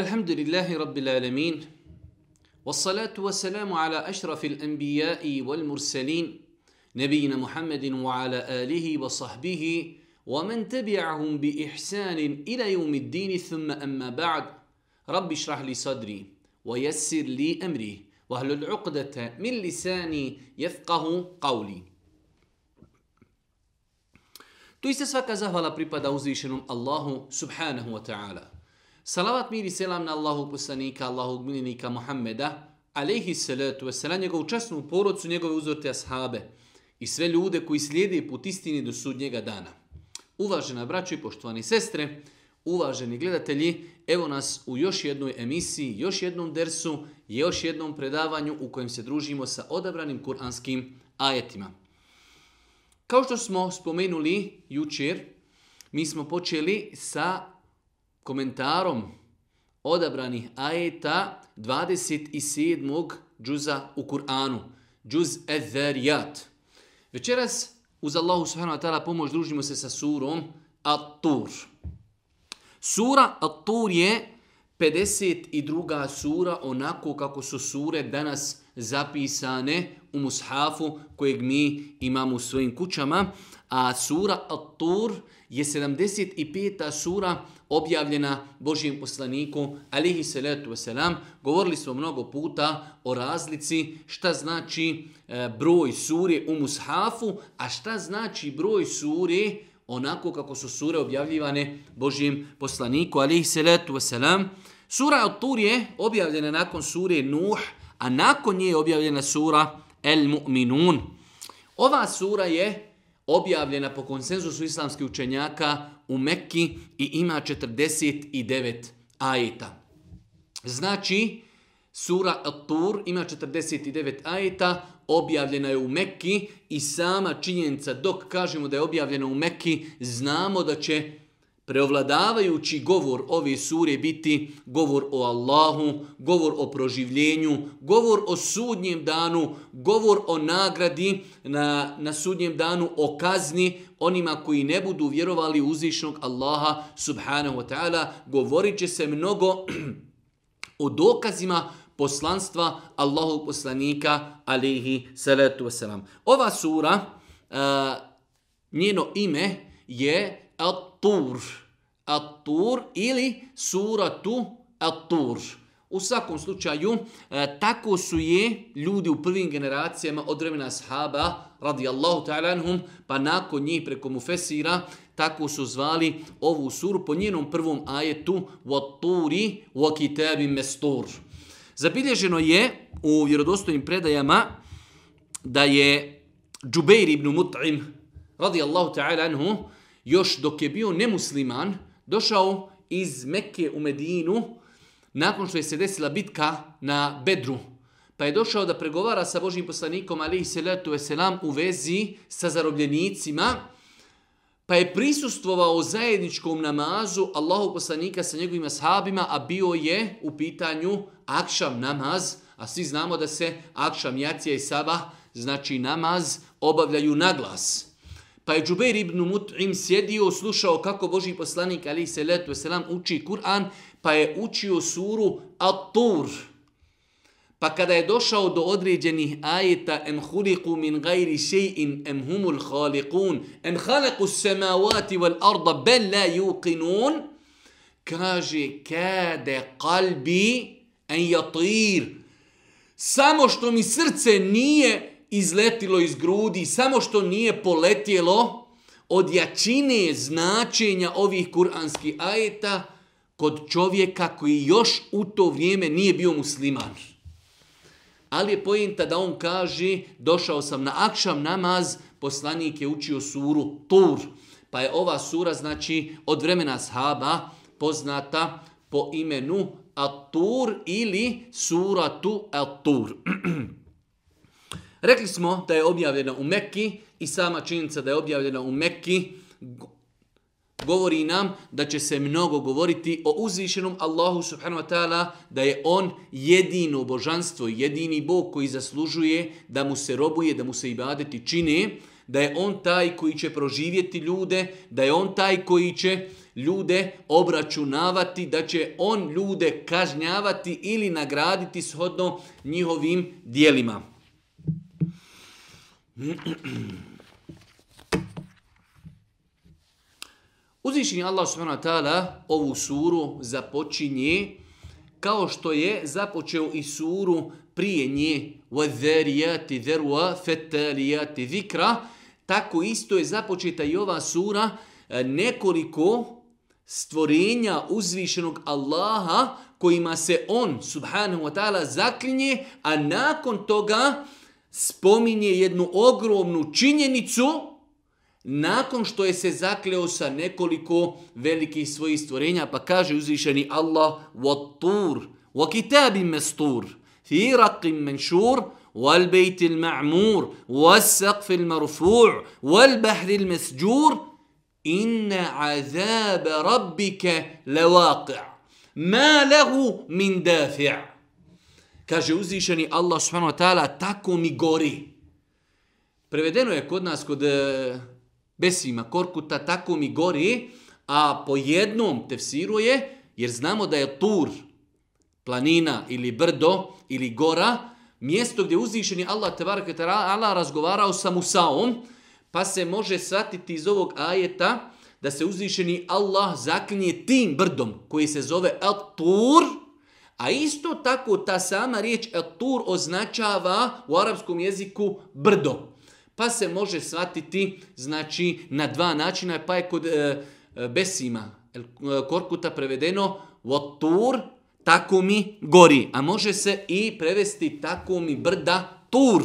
الحمد لله رب العالمين والصلاة والسلام على أشرف الأنبياء والمرسلين نبينا محمد وعلى آله وصحبه ومن تبعهم بإحسان إلى يوم الدين ثم أما بعد رب اشرح لي صدري ويسر لي أمري وهل العقدة من لساني يفقه قولي Tu iste svaka zahvala pripada uzvišenom Allahu subhanahu wa ta'ala. Salavat mir i selam na Allahu poslanika, Allahu miljenika Muhammeda, alaihi salatu wasalam, njegovu časnu porodcu, njegove uzorte ashabe i sve ljude koji slijede put istini do sudnjega dana. Uvažena braćo i poštovani sestre, uvaženi gledatelji, evo nas u još jednoj emisiji, još jednom dersu, još jednom predavanju u kojem se družimo sa odabranim kuranskim ajetima. Kao što smo spomenuli jučer, mi smo počeli sa komentarom odabranih ajeta 27. džuza u Kur'anu. Džuz Edherijat. Večeras, uz Allahu subhanahu wa ta'ala pomoć, družimo se sa surom At-Tur. Sura At-Tur je 52. sura onako kako su sure danas zapisane u mushafu kojeg mi imamo u svojim kućama. A sura At-Tur je 75. sura objavljena Božijem poslaniku, alihi salatu wasalam. Govorili smo mnogo puta o razlici šta znači e, broj sure u mushafu, a šta znači broj sure onako kako su sure objavljivane Božijem poslaniku, alihi salatu wasalam. Sura At-Tur je objavljena nakon sure Nuh, a nakon nje je objavljena sura El Mu'minun. Ova sura je objavljena po konsenzusu islamskih učenjaka u Mekki i ima 49 ajeta. Znači, sura At-Tur ima 49 ajeta, objavljena je u Mekki i sama činjenica dok kažemo da je objavljena u Mekki, znamo da će preovladavajući govor ove sure biti govor o Allahu, govor o proživljenju, govor o sudnjem danu, govor o nagradi na, na sudnjem danu, o kazni onima koji ne budu vjerovali uzvišnog Allaha subhanahu wa ta'ala. Govorit će se mnogo o dokazima poslanstva Allahu poslanika alihi salatu wasalam. Ova sura, uh, njeno ime je At-Tur. At-Tur ili suratu At-Tur. U svakom slučaju, e, tako su je ljudi u prvim generacijama od vremena sahaba, radijallahu ta'ala anhum, pa nakon njih preko mufesira, tako su zvali ovu suru po njenom prvom ajetu وَتُّورِ وَكِتَابِ مَسْتُورِ Zabilježeno je u vjerodostojnim predajama da je Džubeir ibn Mut'im, radijallahu ta'ala anhu, još dok je bio nemusliman, došao iz Mekke u Medinu nakon što je se desila bitka na Bedru. Pa je došao da pregovara sa Božim poslanikom alaihi salatu wasalam u vezi sa zarobljenicima. Pa je prisustvovao zajedničkom namazu Allahu poslanika sa njegovim ashabima, a bio je u pitanju akšam namaz. A svi znamo da se akšam, jacija i saba, znači namaz, obavljaju na glas. Pa je Džubeir ibn Mut'im sjedio, slušao kako Boži poslanik ali se letu selam uči Kur'an, pa je učio suru At-Tur. Pa kada je došao do određenih ajeta em huliku min gajri še'in em humul khaliqun em halaku samavati wal arda bel la yuqinun kaže kade kalbi en jatir samo što mi srce nije izletilo iz grudi, samo što nije poletjelo od jačine značenja ovih kuranskih ajeta kod čovjeka koji još u to vrijeme nije bio musliman. Ali je pojenta da on kaže, došao sam na akšam namaz, poslanik je učio suru Tur. Pa je ova sura, znači, od vremena sahaba poznata po imenu At-Tur ili suratu At-Tur. Rekli smo da je objavljena u Mekki i sama činjenica da je objavljena u Mekki govori nam da će se mnogo govoriti o uzvišenom Allahu subhanahu wa ta'ala da je on jedino božanstvo, jedini Bog koji zaslužuje da mu se robuje, da mu se ibadeti čine, da je on taj koji će proživjeti ljude, da je on taj koji će ljude obračunavati, da će on ljude kažnjavati ili nagraditi shodno njihovim dijelima. Uzvišenje Allah subhanahu wa ta'ala ovu suru započinje kao što je započeo i suru prije nje وَذَرِيَاتِ ذَرْوَا فَتَالِيَاتِ ذِكْرَ tako isto je započeta i ova sura e, nekoliko stvorenja uzvišenog Allaha kojima se on subhanahu wa ta'ala zaklinje, a nakon toga spominje jednu ogromnu činjenicu nakon što je se zakleo sa nekoliko velikih svojih stvorenja, pa kaže uzvišeni Allah وَطُّور وَكِتَابٍ مَسْتُور فِي رَقٍ مَنْشُورٍ والبيت المعمور والسقف المرفوع والبحر المسجور إن عذاب ربك لواقع ما له من دافع Kaže uzvišeni Allah subhanahu wa ta'ala, tako mi gori. Prevedeno je kod nas, kod e, Besima Korkuta, tako mi gori, a po jednom tefsiru je, jer znamo da je Tur, planina ili brdo ili gora, mjesto gdje uzvišeni Allah tebareke ta'ala razgovarao sa Musaom, pa se može shvatiti iz ovog ajeta da se uzvišeni Allah zaklinje tim brdom koji se zove At-Tur, a isto tako ta sama riječ tur označava u arapskom jeziku brdo pa se može shvatiti znači na dva načina, pa je kod e, e Besima el, e, Korkuta prevedeno Votur, tako mi gori, a može se i prevesti tako mi brda tur.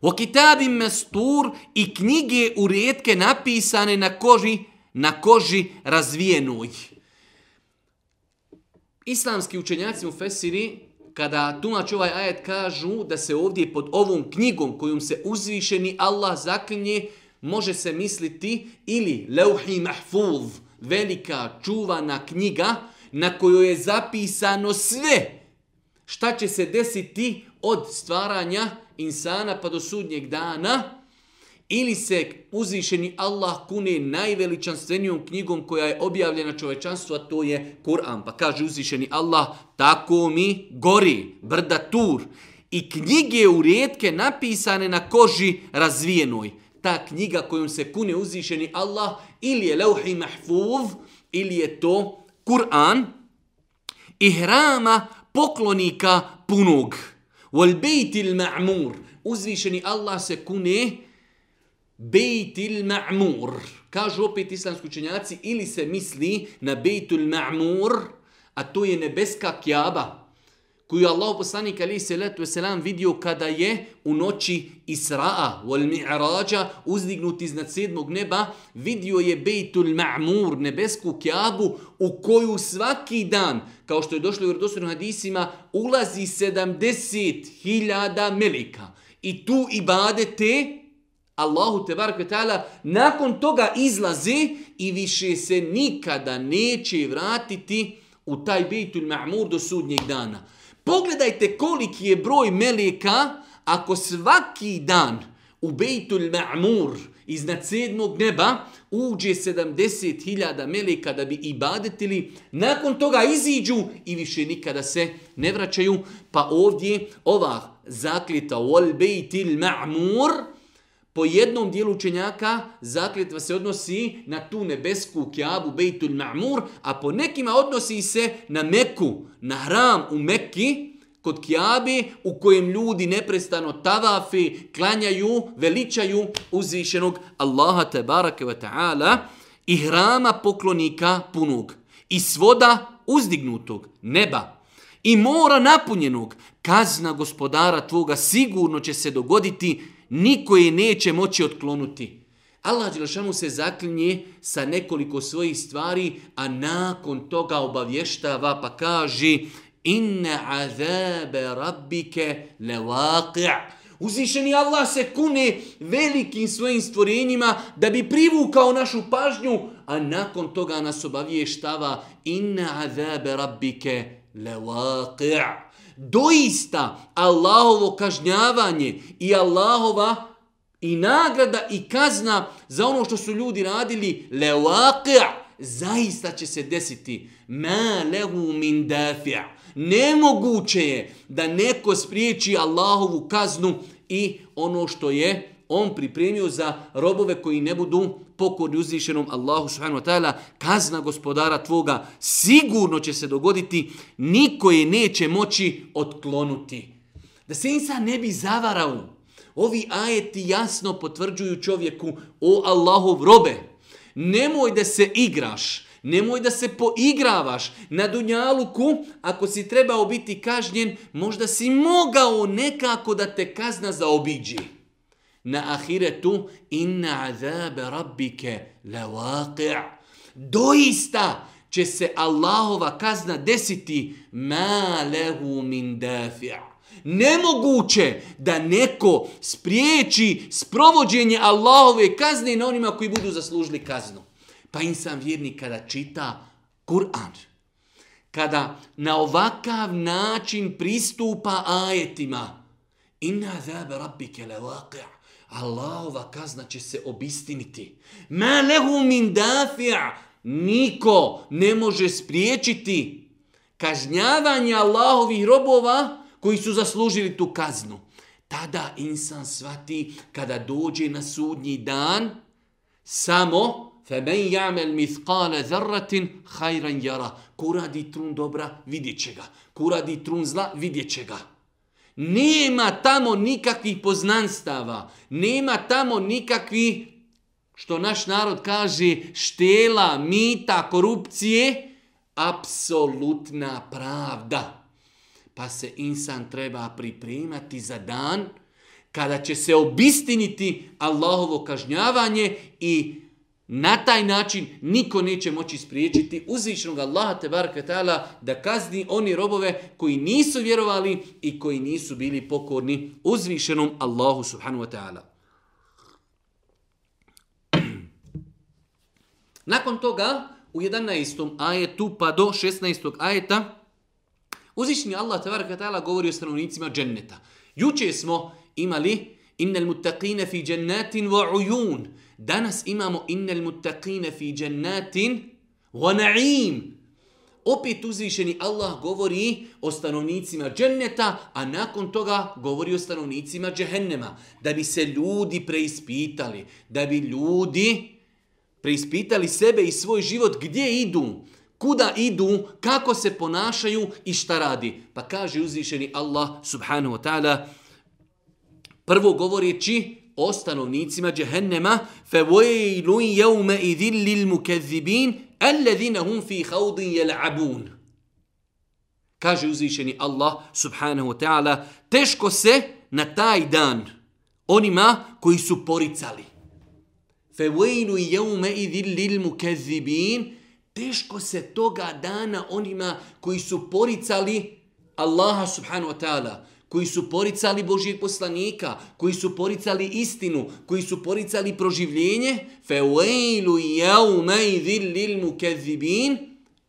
O kitabi mestur i knjige u rijetke napisane na koži, na koži razvijenoj. Islamski učenjaci u Fesiri kada tumači ovaj ajet kažu da se ovdje pod ovom knjigom kojom se uzvišeni Allah zaklinje, može se misliti ili leuhi mahfuz, velika čuvana knjiga na kojoj je zapisano sve šta će se desiti od stvaranja insana pa do sudnjeg dana, ili se uzvišeni Allah kune najveličanstvenijom knjigom koja je objavljena čovečanstvu, a to je Kur'an. Pa kaže uzvišeni Allah, tako mi gori, brda tur. I knjige u rijetke napisane na koži razvijenoj. Ta knjiga kojom se kune uzvišeni Allah, ili je leuhi mahfuz, ili je to Kur'an, i hrama poklonika punog. Wal bejtil ma'mur. Uzvišeni Allah se kune Bejtil Ma'mur. Kažu opet islamski učenjaci, ili se misli na Bejtul Ma'mur, a to je nebeska kjaba, koju je Allah poslanik alaihi salatu wasalam vidio kada je u noći Isra'a wal Mi'rađa uzdignut iznad sedmog neba, vidio je Bejtul Ma'mur, nebesku kjabu, u koju svaki dan, kao što je došlo u vjerodostojnim hadisima, ulazi 70.000 melika. I tu ibadete Allahu te barek ta'ala nakon toga izlaze i više se nikada neće vratiti u taj Bejtul Ma'mur do sudnjeg dana. Pogledajte koliki je broj meleka ako svaki dan u Bejtul Ma'mur iznad sedmog neba uđe 70.000 meleka da bi ibadetili, nakon toga iziđu i više nikada se ne vraćaju. Pa ovdje ova zaklita wal bejtil Ma'mur Po jednom dijelu učenjaka zakljetva se odnosi na tu nebesku kjabu Bejtul Ma'mur, a po nekima odnosi se na Meku, na hram u Mekki, kod Kjabi u kojem ljudi neprestano tavafi, klanjaju, veličaju uzvišenog Allaha tabaraka wa ta'ala i hrama poklonika punog i svoda uzdignutog neba i mora napunjenog. Kazna gospodara tvoga sigurno će se dogoditi niko je neće moći otklonuti. Allah Đelšanu se zaklinje sa nekoliko svojih stvari, a nakon toga obavještava pa kaže Inne azabe rabbike levaqi' Uzvišeni Allah se kune velikim svojim stvorenjima da bi privukao našu pažnju, a nakon toga nas obavještava Inna azabe rabbike levaqi' doista Allahovo kažnjavanje i Allahova i nagrada i kazna za ono što su ljudi radili lewaqi' zaista će se desiti. Ma lehu min dafi' Nemoguće je da neko spriječi Allahovu kaznu i ono što je on pripremio za robove koji ne budu pokorni uzvišenom Allahu subhanahu wa ta'ala, kazna gospodara tvoga sigurno će se dogoditi, niko je neće moći otklonuti. Da se insan ne bi zavarao, ovi ajeti jasno potvrđuju čovjeku o Allahov robe. Nemoj da se igraš, nemoj da se poigravaš na dunjaluku, ako si trebao biti kažnjen, možda si mogao nekako da te kazna zaobiđi na ahiretu inna azabe rabbike la waqi' doista će se Allahova kazna desiti ma lehu min dafi' Nemoguće da neko spriječi sprovođenje Allahove kazne na onima koji budu zaslužili kaznu. Pa insan vjernik kada čita Kur'an, kada na ovakav način pristupa ajetima, inna zabe rabbike la Allahova kazna će se obistiniti. Ma lehu min dafi'a. Niko ne može spriječiti kažnjavanje Allahovih robova koji su zaslužili tu kaznu. Tada insan svati kada dođe na sudnji dan samo فَمَنْ يَعْمَلْ مِثْقَالَ ذَرَّةٍ خَيْرًا يَرَا Ko radi trun dobra, vidjet će ga. Ko radi trun zla, vidjet će ga. Nema tamo nikakvih poznanstava, nema tamo nikakvih, što naš narod kaže, štela, mita, korupcije, apsolutna pravda. Pa se insan treba pripremati za dan kada će se obistiniti Allahovo kažnjavanje i Na taj način niko neće moći spriječiti uzvišenog Allaha tebaraka ta'ala da kazni oni robove koji nisu vjerovali i koji nisu bili pokorni uzvišenom Allahu subhanu wa ta'ala. Nakon toga u 11. ajetu pa do 16. ajeta uzvišeni Allah tebaraka ta'ala govori o stanovnicima dženneta. Juče smo imali innal muttaqina fi jannatin wa uyun Danas imamo innel muttaqine fi jannatin wa na'im. Opet uzvišeni Allah govori o stanovnicima dženneta, a nakon toga govori o stanovnicima džehennema. Da bi se ljudi preispitali, da bi ljudi preispitali sebe i svoj život gdje idu, kuda idu, kako se ponašaju i šta radi. Pa kaže uzvišeni Allah subhanahu wa ta'ala, prvo govoreći o stanovnicima džehennema فَوَيْلٌ يَوْمَ إِذٍ لِلْمُكَذِّبِينَ الَّذِينَ هُمْ فِي خَوْضٍ يَلْعَبُونَ Kaže uzvišeni Allah subhanahu wa ta'ala teško se na taj dan onima koji su poricali. فَوَيْلٌ يَوْمَ إِذٍ لِلْمُكَذِّبِينَ Teško se toga dana onima koji su poricali Allaha subhanahu wa ta'ala koji su poricali Božijeg poslanika, koji su poricali istinu, koji su poricali proživljenje, fewailu yawmaidhil lil mukezibin,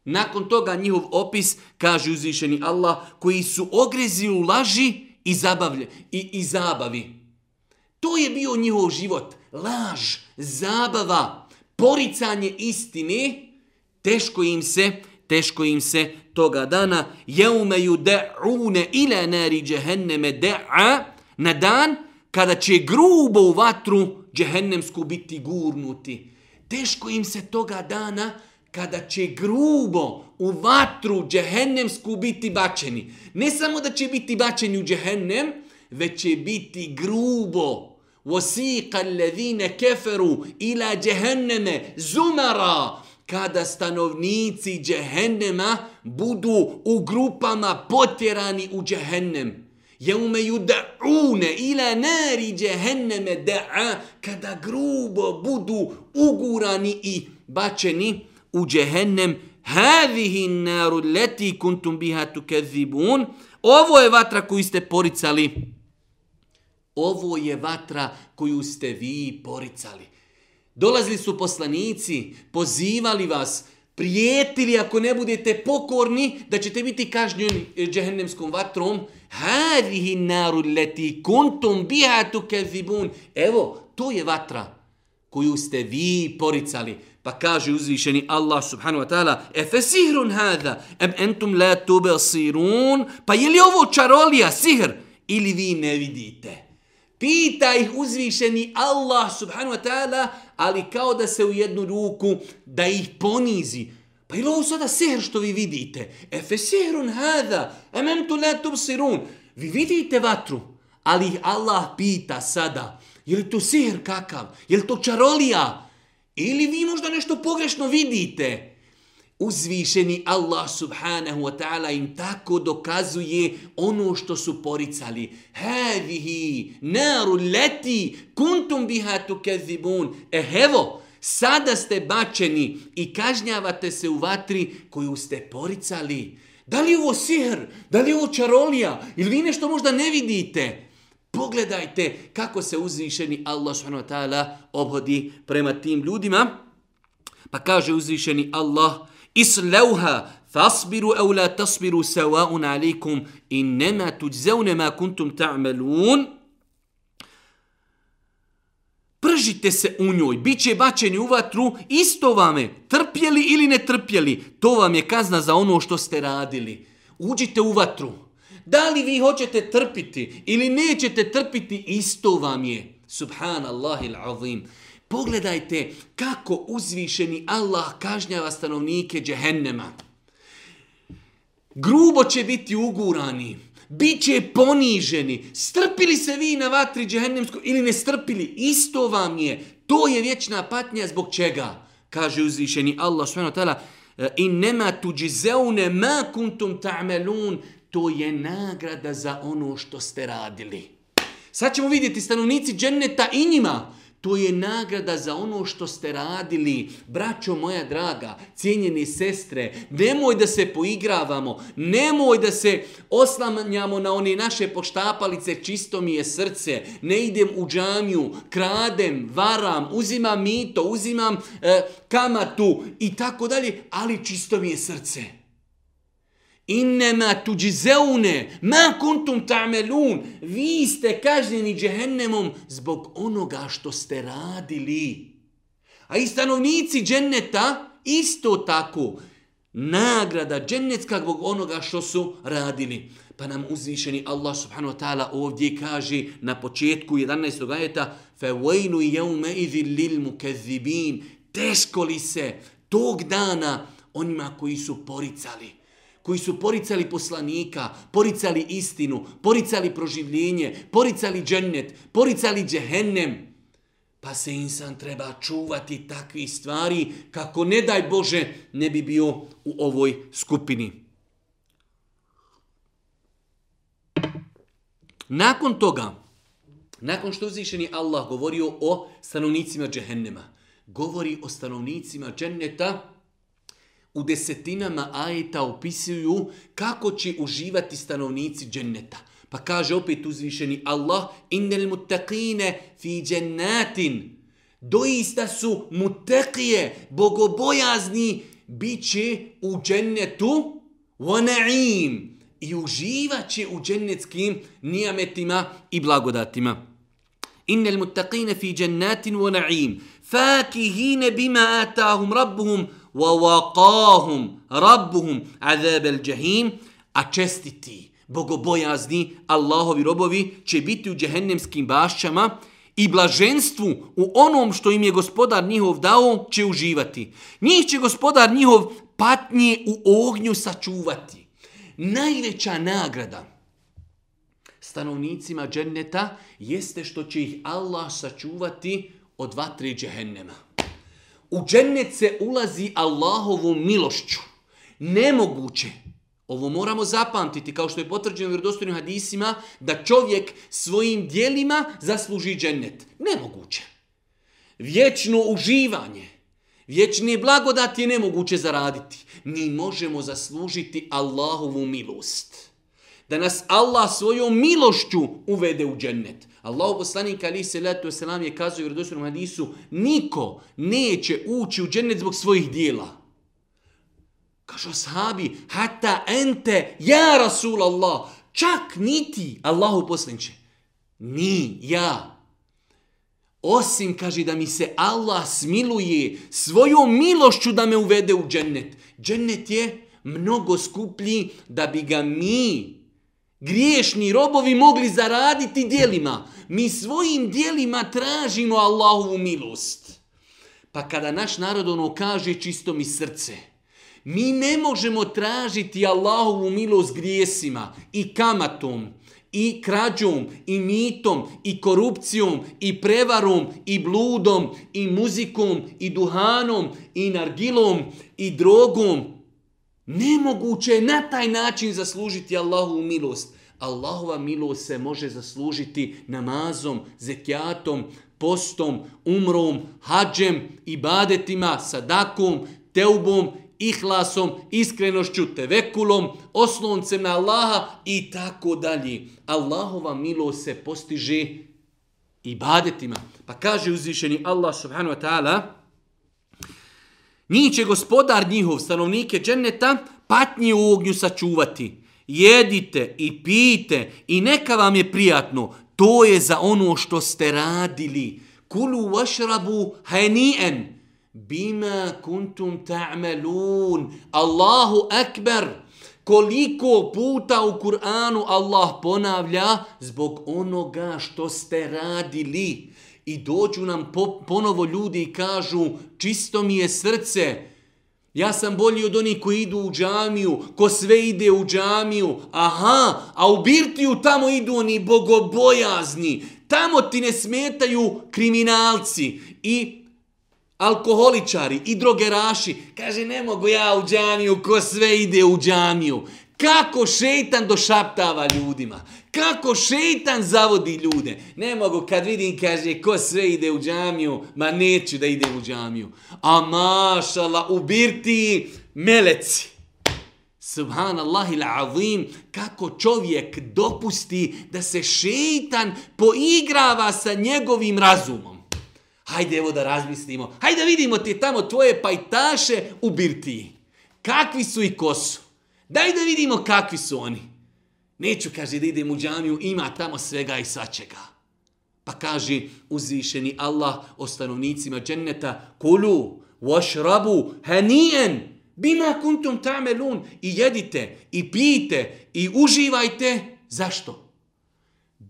Nakon toga njihov opis kaže uzvišeni Allah koji su ogrezi u laži i zabavlje i, i zabavi. To je bio njihov život. Laž, zabava, poricanje istine, teško im se, teško im se toga dana jeume yud'une ila nari jahannama da'a na dan kada će grubo u vatru džehennemsku biti gurnuti. Teško im se toga dana kada će grubo u vatru džehennemsku biti bačeni. Ne samo da će biti bačeni u džehennem, već će biti grubo. وَسِيقَ الَّذِينَ كَفَرُوا إِلَى جَهَنَّمَ زُمَرًا kada stanovnici džehennema budu u grupama potjerani u džehennem. Jeume yud'une ila nari džehenneme da'a kada grubo budu ugurani i bačeni u džehennem. Hadihi naru leti kuntum biha tukezibun. Ovo je vatra koju ste poricali. Ovo je vatra koju ste vi poricali. Dolazili su poslanici, pozivali vas, prijetili ako ne budete pokorni da ćete biti kažnjeni eh, džehennemskom vatrom. Hadihi naru leti kuntum biha tukezibun. Evo, to je vatra koju ste vi poricali. Pa kaže uzvišeni Allah subhanahu wa ta'ala Efe sihrun hada, em entum la tube sirun. Pa je li ovo čarolija, sihr? Ili vi ne vidite? Pita ih uzvišeni Allah subhanahu wa ta'ala, ali kao da se u jednu ruku, da ih ponizi. Pa je li ovo sada sehr što vi vidite? Efe sehrun hada, emem tu la tubsirun. Vi vidite vatru, ali ih Allah pita sada, je li to sehr kakav? Je li to čarolija? Ili vi možda nešto pogrešno vidite? Uzvišeni Allah subhanahu wa ta'ala im tako dokazuje ono što su poricali. Hadihi naru leti kuntum biha tukezibun. E evo, sada ste bačeni i kažnjavate se u vatri koju ste poricali. Da li je ovo sihr? Da li je ovo čarolija? Ili vi nešto možda ne vidite? Pogledajte kako se uzvišeni Allah subhanahu wa ta'ala obhodi prema tim ljudima. Pa kaže uzvišeni Allah, Islauha fasbiru au la tasbiru sawa'un alaikum innama tuđzaune ma kuntum ta'malun. Pržite se u njoj, bit će bačeni u vatru, isto vam je, trpjeli ili ne trpjeli, to vam je kazna za ono što ste radili. Uđite u vatru, Da li vi hoćete trpiti ili nećete trpiti, isto vam je. Subhanallah azim. Pogledajte kako uzvišeni Allah kažnjava stanovnike džehennema. Grubo će biti ugurani, bit će poniženi. Strpili se vi na vatri džehennemskoj ili ne strpili, isto vam je. To je vječna patnja zbog čega? Kaže uzvišeni Allah subhanahu wa ta'ala, e, in nema tuđizeune ma kuntum ta'melun, to je nagrada za ono što ste radili. Sad ćemo vidjeti stanovnici dženneta i njima. To je nagrada za ono što ste radili. Braćo moja draga, cijenjeni sestre, nemoj da se poigravamo, nemoj da se oslamanjamo na one naše poštapalice, čisto mi je srce, ne idem u džamiju, kradem, varam, uzimam mito, uzimam e, kamatu i tako dalje, ali čisto mi je srce Innema tuđizeune, ma kuntum ta'melun. Vi ste kažnjeni džehennemom zbog onoga što ste radili. A i stanovnici dženneta isto tako. Nagrada džennetska zbog onoga što su radili. Pa nam uzvišeni Allah subhanahu wa ta'ala ovdje kaže na početku 11. ajeta فَوَيْنُ يَوْمَ إِذِ لِلْمُكَذِّبِينَ Teško li se tog dana onima koji su poricali Koji su poricali poslanika, poricali istinu, poricali proživljenje, poricali džennet, poricali džehennem. Pa se insan treba čuvati takvi stvari kako ne daj Bože ne bi bio u ovoj skupini. Nakon toga, nakon što uzvišeni Allah govorio o stanovnicima džehennema, govori o stanovnicima dženneta, u desetinama ajeta opisuju kako će uživati stanovnici dženneta. Pa kaže opet uzvišeni Allah, innel muttaqine fi džennatin. Doista su muttaqije, bogobojazni, bit će u džennetu wa na'im. I uživat će u džennetskim nijametima i blagodatima. Innel muttaqine fi džennatin wa na'im. Fakihine bima atahum rabbuhum وَوَقَاهُمْ رَبُّهُمْ عَذَابَ الْجَهِيمِ A čestiti, bogobojazni Allahovi robovi će biti u džehennemskim bašćama i blaženstvu u onom što im je gospodar njihov dao će uživati. Njih će gospodar njihov patnje u ognju sačuvati. Najveća nagrada stanovnicima dženneta jeste što će ih Allah sačuvati od vatre džehennema. U džennet se ulazi Allahovom milošću. Nemoguće. Ovo moramo zapamtiti, kao što je potvrđeno u vjerodostojnim hadisima, da čovjek svojim dijelima zasluži džennet. Nemoguće. Vječno uživanje, vječni blagodati je nemoguće zaraditi. Mi možemo zaslužiti Allahovu milost. Da nas Allah svojom milošću uvede u džennet. Allahu poslanik ali se letu selam je kazao u vjerodostojnom hadisu niko neće ući u džennet zbog svojih dijela. Kažu ashabi, hatta ente, ja Rasul Allah, čak niti Allahu poslaniče. Ni, ja. osim, kaže, da mi se Allah smiluje svojom milošću da me uvede u džennet. Džennet je mnogo skuplji da bi ga mi, griješni robovi, mogli zaraditi dijelima. Mi svojim dijelima tražimo Allahovu milost. Pa kada naš narod ono kaže čisto mi srce, mi ne možemo tražiti Allahovu milost grijesima i kamatom, i krađom, i mitom, i korupcijom, i prevarom, i bludom, i muzikom, i duhanom, i nargilom, i drogom. Nemoguće je na taj način zaslužiti Allahovu milost. Allahova milost se može zaslužiti namazom, zekjatom, postom, umrom, hađem, ibadetima, sadakom, teubom ihlasom, iskrenošću, tevekulom, osloncem na Allaha i tako dalje. Allahova milost se postiže ibadetima. Pa kaže uzvišeni Allah subhanahu wa ta'ala, njih će gospodar njihov, stanovnike dženneta, patnje u ognju sačuvati. Jedite i pijte i neka vam je prijatno. To je za ono što ste radili. Kulu vašrabu hani'en bima kuntum ta'malun. Allahu akbar. Koliko puta u Kur'anu Allah ponavlja zbog onoga što ste radili. I dođu nam po, ponovo ljudi i kažu čisto mi je srce. Ja sam bolji od onih koji idu u džamiju, ko sve ide u džamiju. Aha, a u Birtiju tamo idu oni bogobojazni. Tamo ti ne smetaju kriminalci i alkoholičari i drogeraši, kaže ne mogu ja u džamiju, ko sve ide u džamiju. Kako šeitan došaptava ljudima, kako šeitan zavodi ljude. Ne mogu kad vidim, kaže, ko sve ide u džamiju, ma neću da ide u džamiju. A mašala, ubirti meleci. Subhanallah il azim, kako čovjek dopusti da se šeitan poigrava sa njegovim razumom. Hajde evo da razmislimo. Hajde vidimo ti tamo tvoje pajtaše u birtiji. Kakvi su i ko su? Daj da vidimo kakvi su oni. Neću, kaže, da idem u džamiju, ima tamo svega i svačega. Pa kaže uzvišeni Allah o stanovnicima dženneta, kulu, vašrabu, hanijen, bima kuntum tamelun, i jedite, i pijte, i uživajte. Zašto?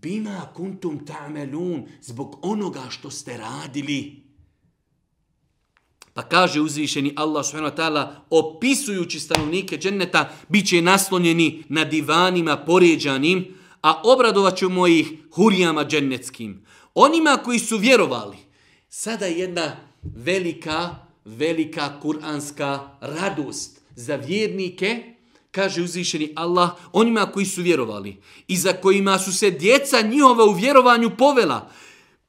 bima kuntum ta'melun, zbog onoga što ste radili. Pa kaže uzvišeni Allah subhanahu wa ta'ala, opisujući stanovnike dženneta, bit će naslonjeni na divanima poređanim, a obradovat ćemo ih hurijama džennetskim. Onima koji su vjerovali, sada jedna velika, velika kuranska radost za vjernike, kaže uzvišeni Allah, onima koji su vjerovali i za kojima su se djeca njihova u vjerovanju povela,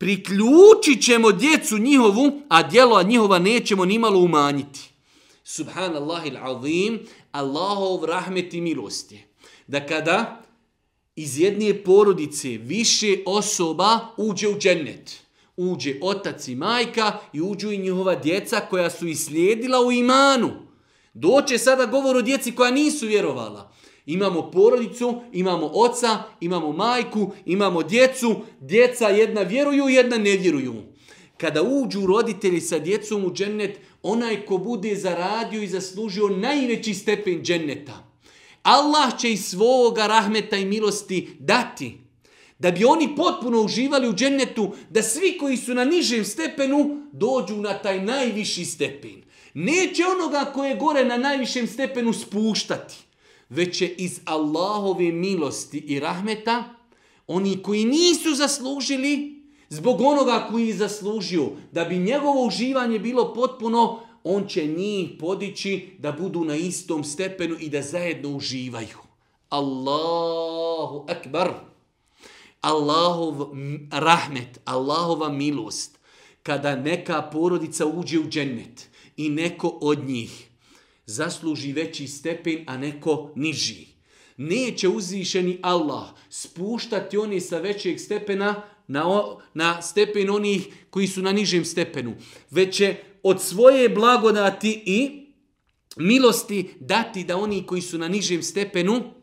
priključit ćemo djecu njihovu, a djelo njihova nećemo nimalo umanjiti. Subhanallah il azim, Allahov rahmet i milost je. Da kada iz jedne porodice više osoba uđe u džennet, uđe otac i majka i uđu i njihova djeca koja su islijedila u imanu, Doće sada govor o djeci koja nisu vjerovala. Imamo porodicu, imamo oca, imamo majku, imamo djecu. Djeca jedna vjeruju, jedna ne vjeruju. Kada uđu roditelji sa djecom u džennet, onaj ko bude zaradio i zaslužio najveći stepen dženneta. Allah će iz svoga rahmeta i milosti dati da bi oni potpuno uživali u džennetu, da svi koji su na nižem stepenu dođu na taj najviši stepen. Neće onoga koje je gore na najvišem stepenu spuštati, već je iz Allahove milosti i rahmeta oni koji nisu zaslužili zbog onoga koji je zaslužio da bi njegovo uživanje bilo potpuno, on će njih podići da budu na istom stepenu i da zajedno uživaju. Allahu akbar. Allahov rahmet, Allahova milost. Kada neka porodica uđe u džennet, i neko od njih zasluži veći stepen, a neko niži. Neće uzvišeni Allah spuštati oni sa većeg stepena na, o, na stepen onih koji su na nižem stepenu. Već će od svoje blagodati i milosti dati da oni koji su na nižem stepenu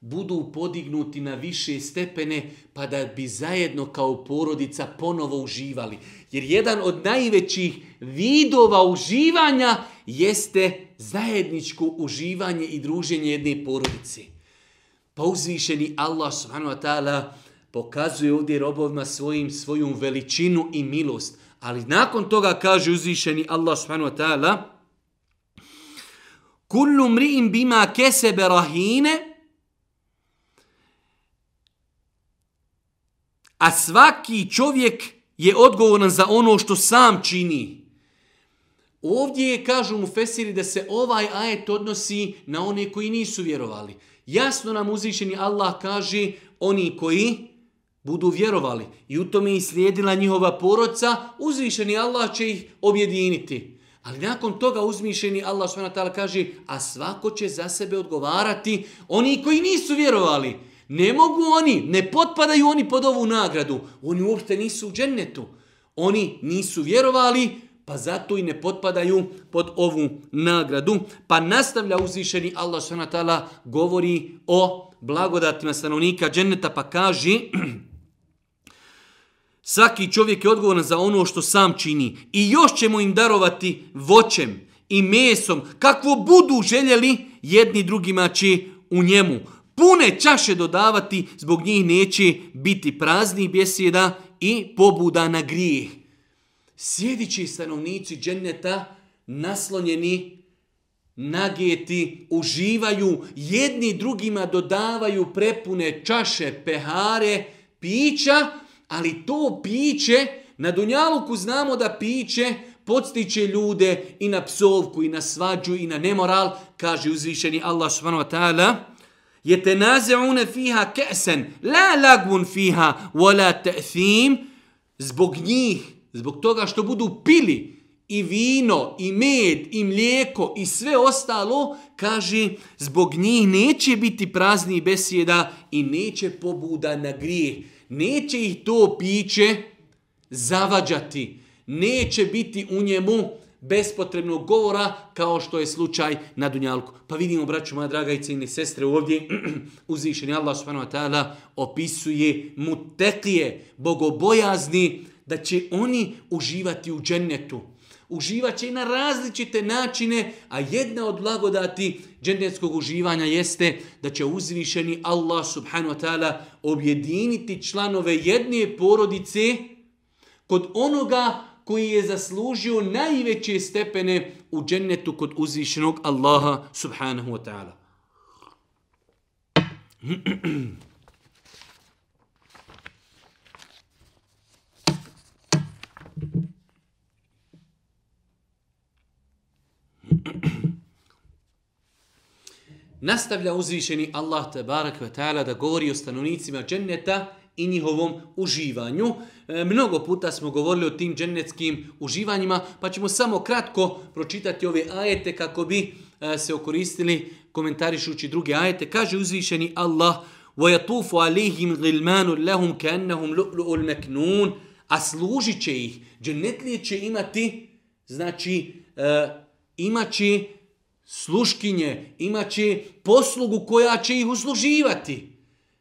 budu podignuti na više stepene pa da bi zajedno kao porodica ponovo uživali. Jer jedan od najvećih vidova uživanja jeste zajedničko uživanje i druženje jedne porodice. Pa uzvišeni Allah subhanahu wa ta'ala pokazuje ovdje robovima svojim svoju veličinu i milost. Ali nakon toga kaže uzvišeni Allah subhanahu wa ta'ala Kullu mri'in bima kesebe rahine a svaki čovjek je odgovoran za ono što sam čini. Ovdje je, kažu mu Fesiri, da se ovaj ajet odnosi na one koji nisu vjerovali. Jasno nam uzvišeni Allah kaže oni koji budu vjerovali. I u tome i slijedila njihova poroca, uzvišeni Allah će ih objediniti. Ali nakon toga uzmišeni Allah s.w.t. kaže, a svako će za sebe odgovarati oni koji nisu vjerovali. Ne mogu oni, ne potpadaju oni pod ovu nagradu. Oni uopšte nisu u džennetu. Oni nisu vjerovali, pa zato i ne potpadaju pod ovu nagradu. Pa nastavlja uzvišeni Allah s.w.t. govori o blagodatima stanovnika dženneta, pa kaže... Svaki čovjek je odgovoran za ono što sam čini. I još ćemo im darovati voćem i mesom, kakvo budu željeli, jedni drugima će u njemu. Pune čaše dodavati, zbog njih neće biti praznih besjeda i pobuda na grijeh. Sjedići stanovnici dženneta, naslonjeni, nageti, uživaju, jedni drugima dodavaju prepune čaše, pehare, pića, ali to piće, na Dunjaluku znamo da piće podstiče ljude i na psovku, i na svađu, i na nemoral, kaže uzvišeni Allah subhanahu wa ta'ala, je te nazeune fiha kesen, la lagvun fiha, wala ta'thim, zbog njih, zbog toga što budu pili i vino, i med, i mlijeko, i sve ostalo, kaže, zbog njih neće biti prazni besjeda i neće pobuda na grijeh. Neće ih to piće zavađati. Neće biti u njemu bespotrebnog govora kao što je slučaj na Dunjalku. Pa vidimo, braću moja draga i cijene sestre, ovdje uzvišeni Allah subhanahu wa ta'ala opisuje mutekije, bogobojazni, da će oni uživati u džennetu uživat će na različite načine, a jedna od blagodati džennetskog uživanja jeste da će uzvišeni Allah subhanahu wa ta'ala objediniti članove jedne porodice kod onoga koji je zaslužio najveće stepene u džennetu kod uzvišenog Allaha subhanahu wa ta'ala. Nastavlja uzvišeni Allah tabarak ve ta'ala da govori o stanovnicima dženneta i njihovom uživanju. E, mnogo puta smo govorili o tim džennetskim uživanjima, pa ćemo samo kratko pročitati ove ajete kako bi e, se okoristili komentarišući druge ajete. Kaže uzvišeni Allah وَيَطُوفُ عَلِيهِمْ غِلْمَانُ لَهُمْ كَأَنَّهُمْ لُؤْلُؤُ الْمَكْنُونَ A služit će ih. Džennetlije će imati, znači, e, imaće sluškinje, imaće poslugu koja će ih usluživati.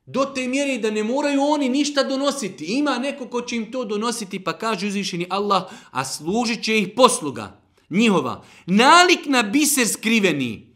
Do te mjere da ne moraju oni ništa donositi. Ima neko ko će im to donositi pa kaže uzvišeni Allah, a služit će ih posluga njihova. Nalik na biser skriveni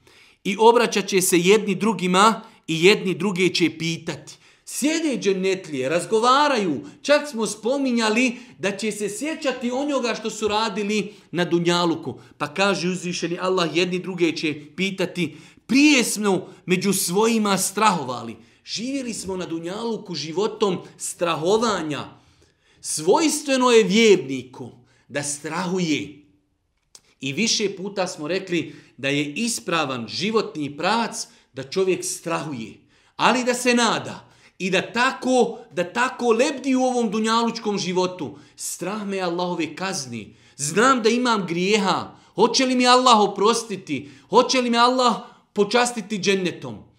i obraćat će se jedni drugima i jedni druge će pitati. Sjede dženetlije, razgovaraju, čak smo spominjali da će se sjećati onoga što su radili na Dunjaluku. Pa kaže uzvišeni Allah, jedni druge će pitati, prije smo među svojima strahovali. Živjeli smo na Dunjaluku životom strahovanja. Svojstveno je vjerniku da strahuje. I više puta smo rekli da je ispravan životni prac da čovjek strahuje. Ali da se nada i da tako, da tako lebdi u ovom dunjalučkom životu. Strah me Allahove kazni. Znam da imam grijeha. Hoće li mi Allah oprostiti? Hoće li mi Allah počastiti džennetom?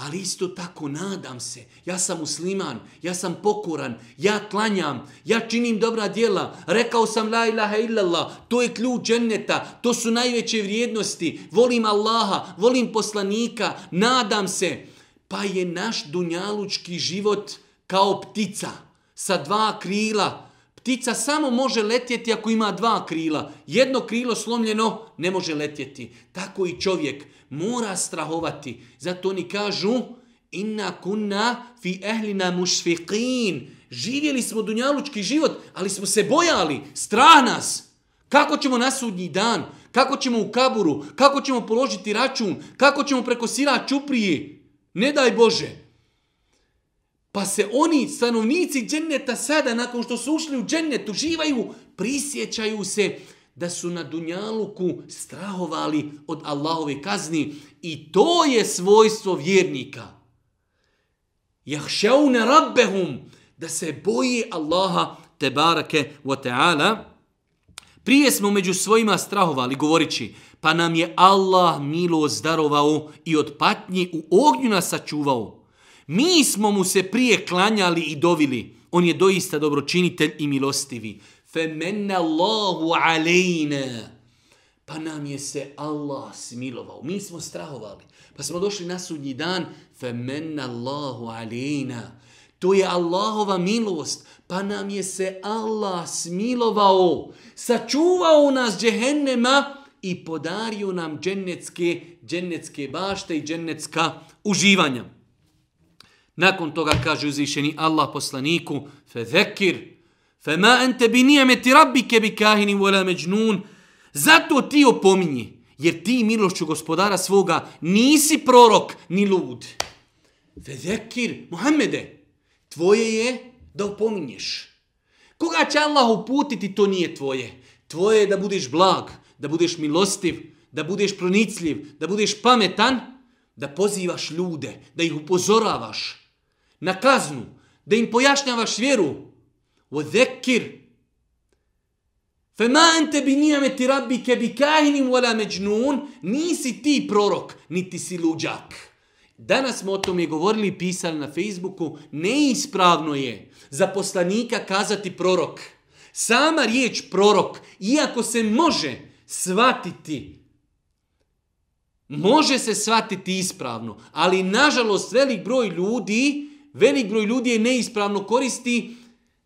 Ali isto tako nadam se. Ja sam musliman, ja sam pokoran, ja klanjam, ja činim dobra djela. Rekao sam la ilaha illallah, to je ključ dženneta, to su najveće vrijednosti. Volim Allaha, volim poslanika, nadam se Pa je naš dunjalučki život kao ptica sa dva krila. Ptica samo može letjeti ako ima dva krila. Jedno krilo slomljeno ne može letjeti. Tako i čovjek mora strahovati. Zato oni kažu inna kunna fi ehlina mušfiqin. Živjeli smo dunjalučki život, ali smo se bojali. Strah nas. Kako ćemo na sudnji dan? Kako ćemo u kaburu? Kako ćemo položiti račun? Kako ćemo preko sira čuprije? Ne daj Bože. Pa se oni, stanovnici dženneta sada, nakon što su ušli u džennet, uživaju, prisjećaju se da su na Dunjaluku strahovali od Allahove kazni. I to je svojstvo vjernika. Jahšaune rabbehum, da se boji Allaha te barake wa ta'ala. Prije smo među svojima strahovali govorići, pa nam je Allah milo zdarovao i od patnji u ognju nas sačuvao. Mi smo mu se prije klanjali i dovili. On je doista dobročinitelj i milostivi. Femenna Allahu alejna. Pa nam je se Allah smilovao. Mi smo strahovali. Pa smo došli na sudnji dan. Femenna Allahu alejna. To je Allahova milost. Pa nam je se Allah smilovao. Sačuvao nas džehennema i podario nam džennetske, džennetske bašte i džennetska uživanja. Nakon toga kaže uzvišeni Allah poslaniku, fe zekir, fe ma ente bi nijemeti rabbike bi kahini vola međnun, zato ti opominji, jer ti milošću gospodara svoga nisi prorok ni lud. Fe zekir, Muhammede, tvoje je da opominješ. Koga će Allah uputiti, to nije tvoje. Tvoje je da budeš blag, da budeš milostiv, da budeš pronicljiv, da budeš pametan, da pozivaš ljude, da ih upozoravaš, na kaznu, da im pojašnjavaš vjeru. O zekir. Fe ma ente bi nijameti rabbi ke bi kahinim vola međnun, nisi ti prorok, niti si luđak. Danas smo o tom je govorili i pisali na Facebooku, neispravno je za poslanika kazati prorok. Sama riječ prorok, iako se može svatiti, može se svatiti ispravno, ali nažalost velik broj ljudi velik broj ljudi je neispravno koristi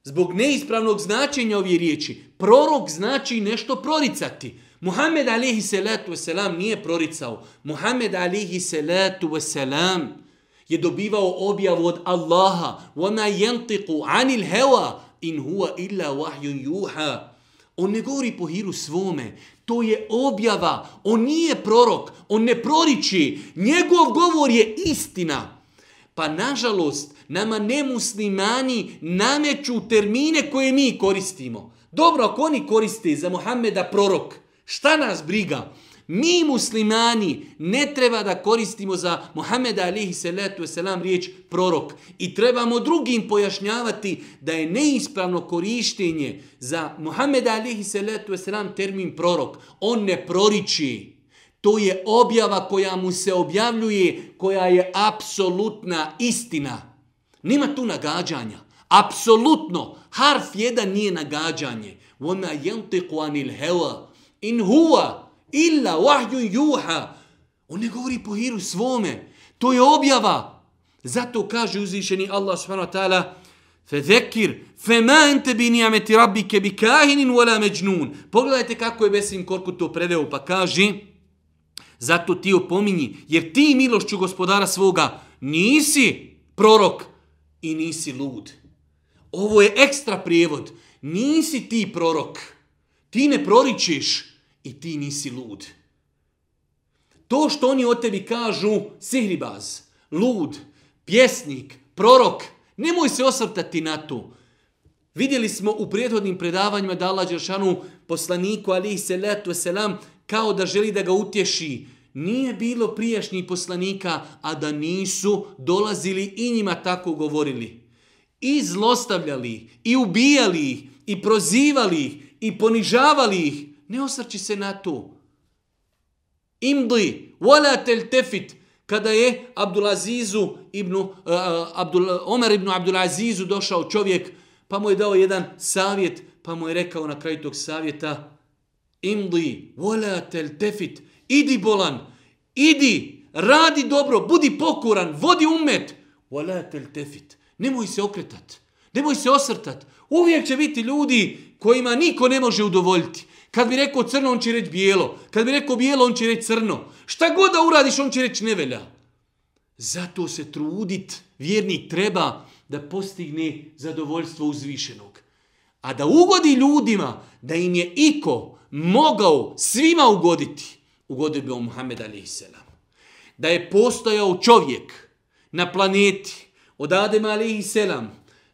zbog neispravnog značenja ove riječi. Prorok znači nešto proricati. Muhammed alihi salatu wasalam nije proricao. Muhammed alihi salatu wasalam je dobivao objavu od Allaha. Ona jentiku anil heva in huwa illa wahyun juha. On ne govori po hiru svome. To je objava. On nije prorok. On ne proriči. Njegov govor je istina. Pa nažalost, nama nemuslimani nameću termine koje mi koristimo. Dobro, ako oni koriste za Muhammeda prorok, šta nas briga? Mi muslimani ne treba da koristimo za Muhammeda alihi salatu wasalam riječ prorok. I trebamo drugim pojašnjavati da je neispravno korištenje za Muhammeda alihi salatu wasalam termin prorok. On ne proriči. To je objava koja mu se objavljuje, koja je apsolutna istina. Nima tu nagađanja. Apsolutno. Harf jedan nije nagađanje. Ona yantiqu anil hawa in huwa illa wahyu yuha. On ne govori po hiru svome. To je objava. Zato kaže uzvišeni Allah subhanahu wa ta'ala Fezekir, fema ente bi nijameti rabbike bi kahinin wala međnun. Pogledajte kako je Besim Korku to preveo, pa kaže Zato ti opominji, jer ti milošću gospodara svoga nisi prorok i nisi lud. Ovo je ekstra prijevod. Nisi ti prorok. Ti ne proričiš i ti nisi lud. To što oni o tebi kažu sihribaz, lud, pjesnik, prorok, nemoj se osvrtati na to. Vidjeli smo u prethodnim predavanjima da Allah Đeršanu poslaniku alihi salatu selam kao da želi da ga utješi. Nije bilo prijašnjih poslanika, a da nisu dolazili i njima tako govorili. I zlostavljali, i ubijali ih, i prozivali ih, i ponižavali ih. Ne osrči se na to. Imdi, wala tel tefit, kada je Abdulazizu ibn, uh, Abdul, Omer ibn Abdulazizu došao čovjek, pa mu je dao jedan savjet, pa mu je rekao na kraju tog savjeta, imdi, wala tel tefit, idi bolan, idi, radi dobro, budi pokoran, vodi umet. Wala teltefit. Nemoj se okretat. Nemoj se osrtat. Uvijek će biti ljudi kojima niko ne može udovoljiti. Kad bi rekao crno, on će reći bijelo. Kad bi rekao bijelo, on će reći crno. Šta god da uradiš, on će reći nevelja. Zato se trudit, vjernik treba da postigne zadovoljstvo uzvišenog. A da ugodi ljudima, da im je iko mogao svima ugoditi, ugodio bi on Muhammed a.s. Da je postojao čovjek na planeti od Adema a.s.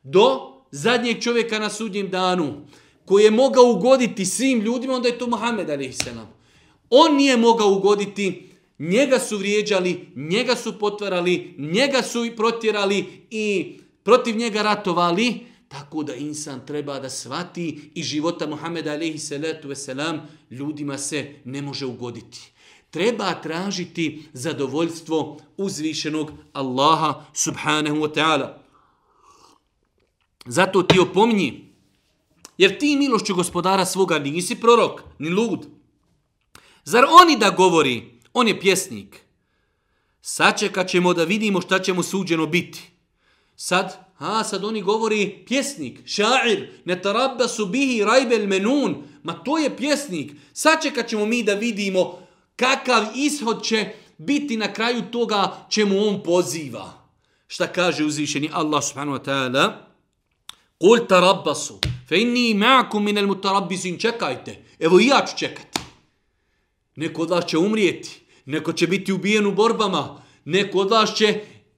do zadnjeg čovjeka na sudnjem danu, koji je mogao ugoditi svim ljudima, onda je to Muhammed a.s. On nije mogao ugoditi, njega su vrijeđali, njega su potvarali, njega su i protjerali i protiv njega ratovali, tako da insan treba da svati i života Muhammeda a.s. ljudima se ne može ugoditi. Treba tražiti zadovoljstvo uzvišenog Allaha subhanahu wa ta'ala. Zato ti opominji, jer ti milošću gospodara svoga nisi prorok, ni lud. Zar oni da govori, on je pjesnik. Sačekat ćemo da vidimo šta će mu suđeno biti. Sad, a sad oni govori pjesnik, šair, ne tarabba su bihi rajbel menun. Ma to je pjesnik. Sačekat ćemo mi da vidimo kakav ishod će biti na kraju toga čemu on poziva. Šta kaže uzvišeni Allah subhanahu wa ta'ala? Kul tarabbasu, fe inni ma'akum minel mutarabbisin, čekajte, evo i ja ću čekati. Neko od vas će umrijeti, neko će biti ubijen u borbama, neko od vas će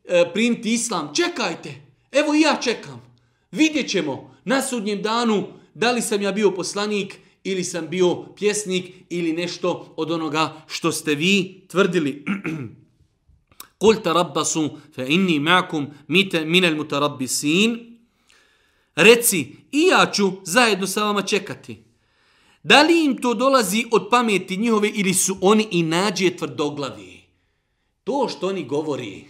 e, primiti islam, čekajte, evo i ja čekam. Vidjet ćemo na sudnjem danu da li sam ja bio poslanik ili sam bio pjesnik ili nešto od onoga što ste vi tvrdili. Kul tarabbasu, fe inni ma'akum minel mutarabbisin, Reci, i ja ću zajedno sa vama čekati. Da li im to dolazi od pameti njihove ili su oni i nađe tvrdoglavi? To što oni govori,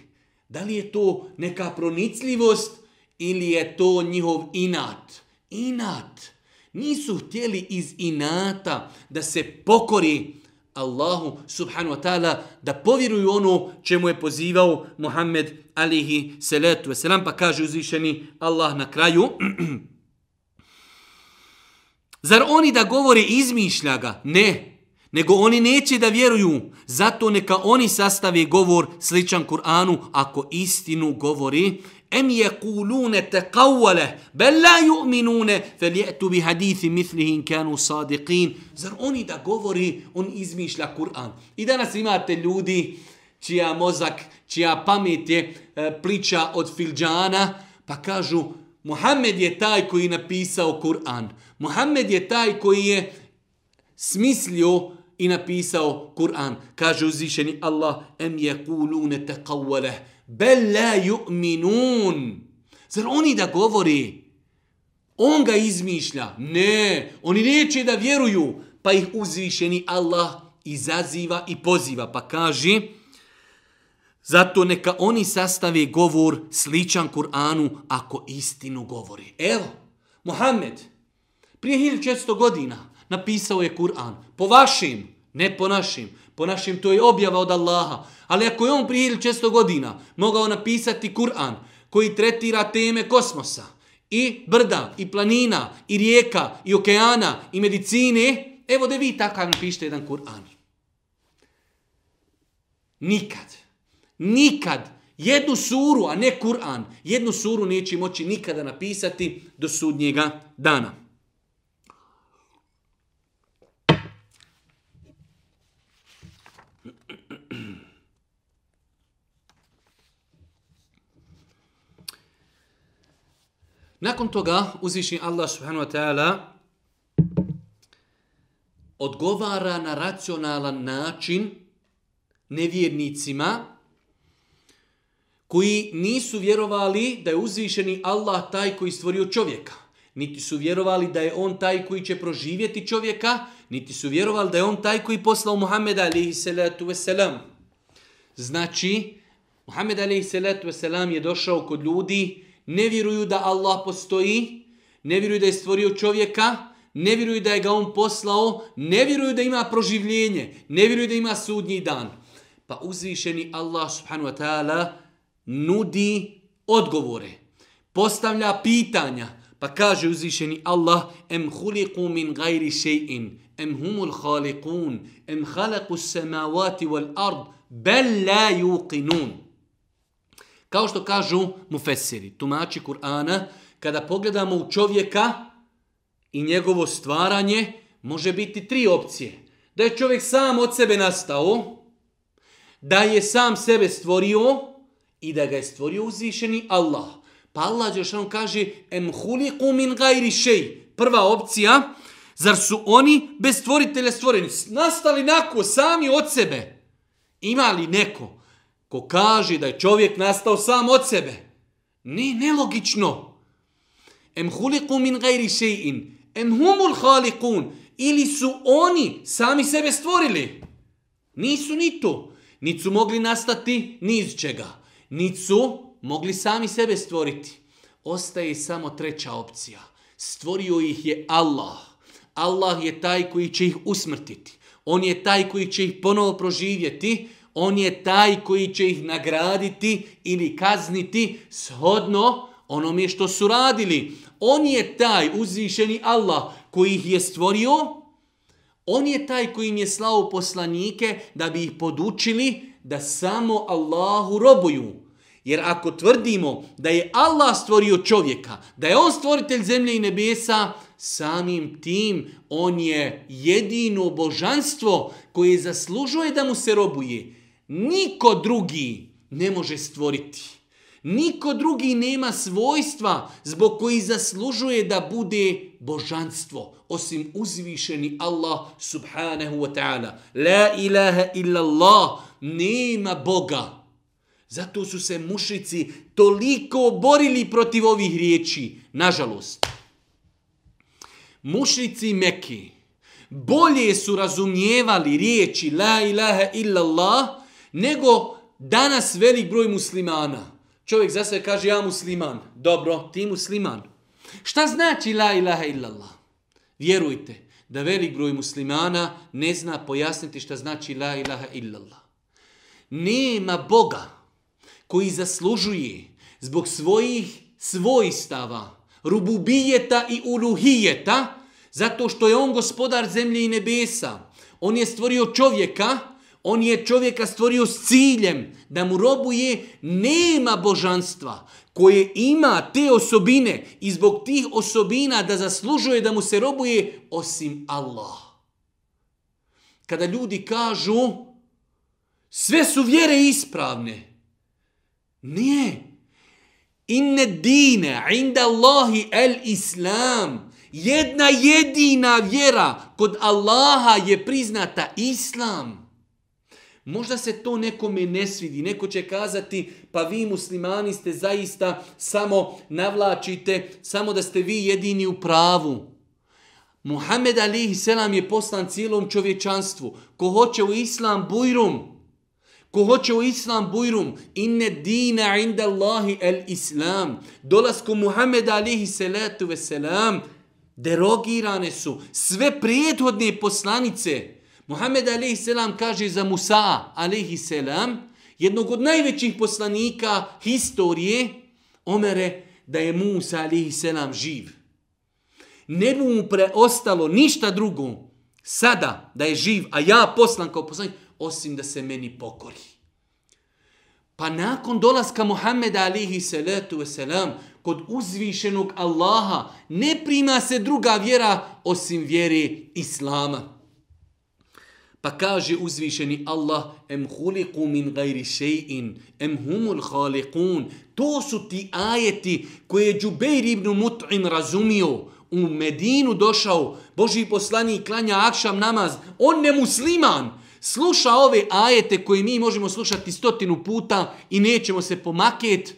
da li je to neka pronicljivost ili je to njihov inat? Inat. Nisu htjeli iz inata da se pokori Allahu subhanahu wa ta'ala da povjeruju ono čemu je pozivao Muhammed alihi salatu wasalam pa kaže uzvišeni Allah na kraju Zar oni da govore izmišlja ga? Ne. Nego oni neće da vjeruju. Zato neka oni sastave govor sličan Kur'anu ako istinu govori. Em yekulune taqawwala bal la yu'minuna falyatu bi hadithi mithlihi kanu sadiqin. Zar oni da govori on izmišlja Kur'an. I danas imate ljudi čija mozak čija pamet je e, pliča od filđana pa kažu Muhammed je taj koji napisao Kur'an. Muhammed je taj koji je smislio i napisao Kur'an kaže uzvišeni Allah em yekulune taqawwala Bel la yu'minun. Zar oni da govori? On ga izmišlja. Ne, oni neće da vjeruju. Pa ih uzvišeni Allah izaziva i poziva. Pa kaže, zato neka oni sastave govor sličan Kur'anu ako istinu govori. Evo, Muhammed, prije 1400 godina napisao je Kur'an. Po vašim, ne po našim. Po našim to je objava od Allaha. Ali ako je on prije često godina mogao napisati Kur'an koji tretira teme kosmosa i brda i planina i rijeka i okeana i medicine, evo da vi takav napišite jedan Kur'an. Nikad. Nikad. Jednu suru, a ne Kur'an, jednu suru neće moći nikada napisati do sudnjega dana. Nakon toga uzvišnji Allah subhanahu wa ta'ala odgovara na racionalan način nevjernicima koji nisu vjerovali da je uzvišeni Allah taj koji stvorio čovjeka. Niti su vjerovali da je on taj koji će proživjeti čovjeka, niti su vjerovali da je on taj koji poslao Muhammeda alaihi salatu wasalam. Znači, Muhammed alaihi salatu wasalam je došao kod ljudi ne vjeruju da Allah postoji, ne vjeruju da je stvorio čovjeka, ne vjeruju da je ga on poslao, ne vjeruju da ima proživljenje, ne vjeruju da ima sudnji dan. Pa uzvišeni Allah subhanahu wa ta'ala nudi odgovore. Postavlja pitanja. Pa kaže uzvišeni Allah em huliku min gajri še'in em humul halikun em halaku samavati wal ard bel la yuqinun. Kao što kažu mufesiri, tumači Kur'ana, kada pogledamo u čovjeka i njegovo stvaranje, može biti tri opcije. Da je čovjek sam od sebe nastao, da je sam sebe stvorio i da ga je stvorio uzvišeni Allah. Pa Allah Đešan kaže em huliku min gajri šej. Prva opcija, zar su oni bez stvoritelja stvoreni? Nastali nako, sami od sebe. Ima li neko ko kaže da je čovjek nastao sam od sebe? Ne, nelogično. Em huliku min gajri šejin. Em humul halikun. Ili su oni sami sebe stvorili? Nisu ni to. Niti su mogli nastati ni iz čega. Niti su mogli sami sebe stvoriti. Ostaje samo treća opcija. Stvorio ih je Allah. Allah je taj koji će ih usmrtiti. On je taj koji će ih ponovo proživjeti. On je taj koji će ih nagraditi ili kazniti shodno onome što su radili. On je taj uzvišeni Allah koji ih je stvorio, On je taj koji im je slao poslanike da bi ih podučili da samo Allahu robuju. Jer ako tvrdimo da je Allah stvorio čovjeka, da je on stvoritelj zemlje i nebesa, samim tim on je jedino božanstvo koje zaslužuje da mu se robuje. Niko drugi ne može stvoriti. Niko drugi nema svojstva zbog koji zaslužuje da bude božanstvo, osim uzvišeni Allah subhanahu wa ta'ala. La ilaha illa Allah, nema Boga. Zato su se mušici toliko borili protiv ovih riječi. Nažalost, mušici Meki bolje su razumijevali riječi La ilaha illa Allah nego danas velik broj muslimana. Čovjek za sve kaže ja musliman. Dobro, ti musliman. Šta znači la ilaha illallah? Vjerujte da velik broj muslimana ne zna pojasniti šta znači la ilaha illallah. Nema Boga koji zaslužuje zbog svojih svojstava, rububijeta i uluhijeta, zato što je on gospodar zemlje i nebesa. On je stvorio čovjeka, On je čovjeka stvorio s ciljem da mu robuje nema božanstva koje ima te osobine i zbog tih osobina da zaslužuje da mu se robuje osim Allah. Kada ljudi kažu sve su vjere ispravne. Nije. Inne dine inda Allahi el islam. Jedna jedina vjera kod Allaha je priznata islam. Možda se to nekome ne svidi, neko će kazati pa vi muslimani ste zaista samo navlačite, samo da ste vi jedini u pravu. Muhammed alihi selam je poslan cijelom čovječanstvu. Ko hoće u islam bujrum, ko hoće u islam bujrum, inne dina inda Allahi el islam. Dolasku Muhammed alihi salatu ve selam, derogirane su sve prijethodne poslanice, Muhammed a.s. kaže za Musa a.s. jednog od najvećih poslanika historije, omere da je Musa a.s. živ. Ne bi mu preostalo ništa drugo sada da je živ, a ja poslan kao poslanik, osim da se meni pokori. Pa nakon dolaska Muhammeda alihi salatu wasalam kod uzvišenog Allaha ne prima se druga vjera osim vjere Islama. Pa kaže uzvišeni Allah, em huliku min gajri še'in, em humul halikun. To su ti ajeti koje je Džubeir ibn Mut'im razumio. U Medinu došao, Boži poslanik klanja akšam namaz. On ne musliman. Sluša ove ajete koje mi možemo slušati stotinu puta i nećemo se pomaket.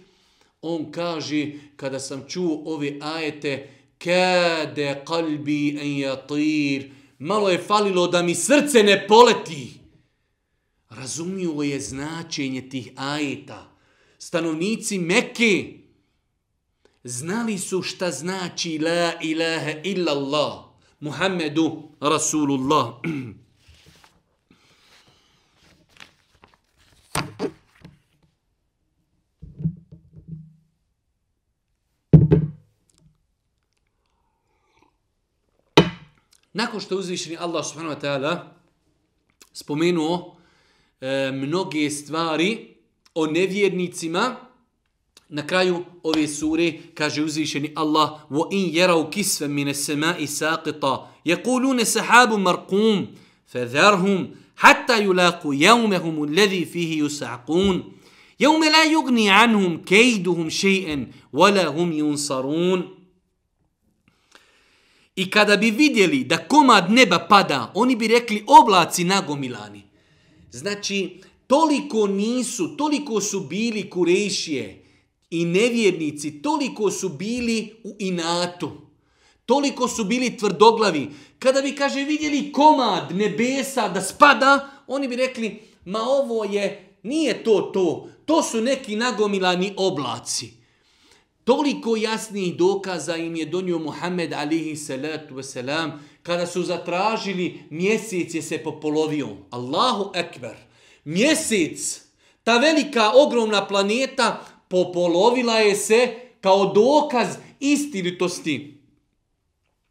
On kaže, kada sam čuo ove ajete, kade kalbi en jatir, malo je falilo da mi srce ne poleti. Razumio je značenje tih ajeta. Stanovnici Mekke znali su šta znači la ilaha illallah, Muhammedu Rasulullah. nakon što je uzvišeni Allah subhanahu wa ta'ala spomenuo e, mnoge stvari o nevjernicima, na kraju ove sure kaže uzvišeni Allah وَإِنْ يَرَوْ كِسْفًا مِنَ السَّمَاءِ سَاقِطًا يَقُولُونَ سَحَابٌ مَرْقُومٌ فَذَرْهُمْ حَتَّى يُلَاقُوا يَوْمَهُمُ الَّذِي فِيهِ يُسَعْقُونَ يَوْمَ لَا يُغْنِي عَنْهُمْ كَيْدُهُمْ شَيْئًا وَلَا هُمْ يُنْصَرُونَ I kada bi vidjeli da komad neba pada, oni bi rekli oblaci nagomilani. Znači, toliko nisu, toliko su bili kurejšije i nevjernici, toliko su bili u inatu. Toliko su bili tvrdoglavi. Kada bi, kaže, vidjeli komad nebesa da spada, oni bi rekli, ma ovo je, nije to to, to su neki nagomilani oblaci. Toliko jasnih dokaza im je donio Muhammed alihi salatu wasalam, kada su zatražili, mjesec je se popolovio. Allahu ekber. Mjesec, ta velika, ogromna planeta, popolovila je se kao dokaz istinitosti.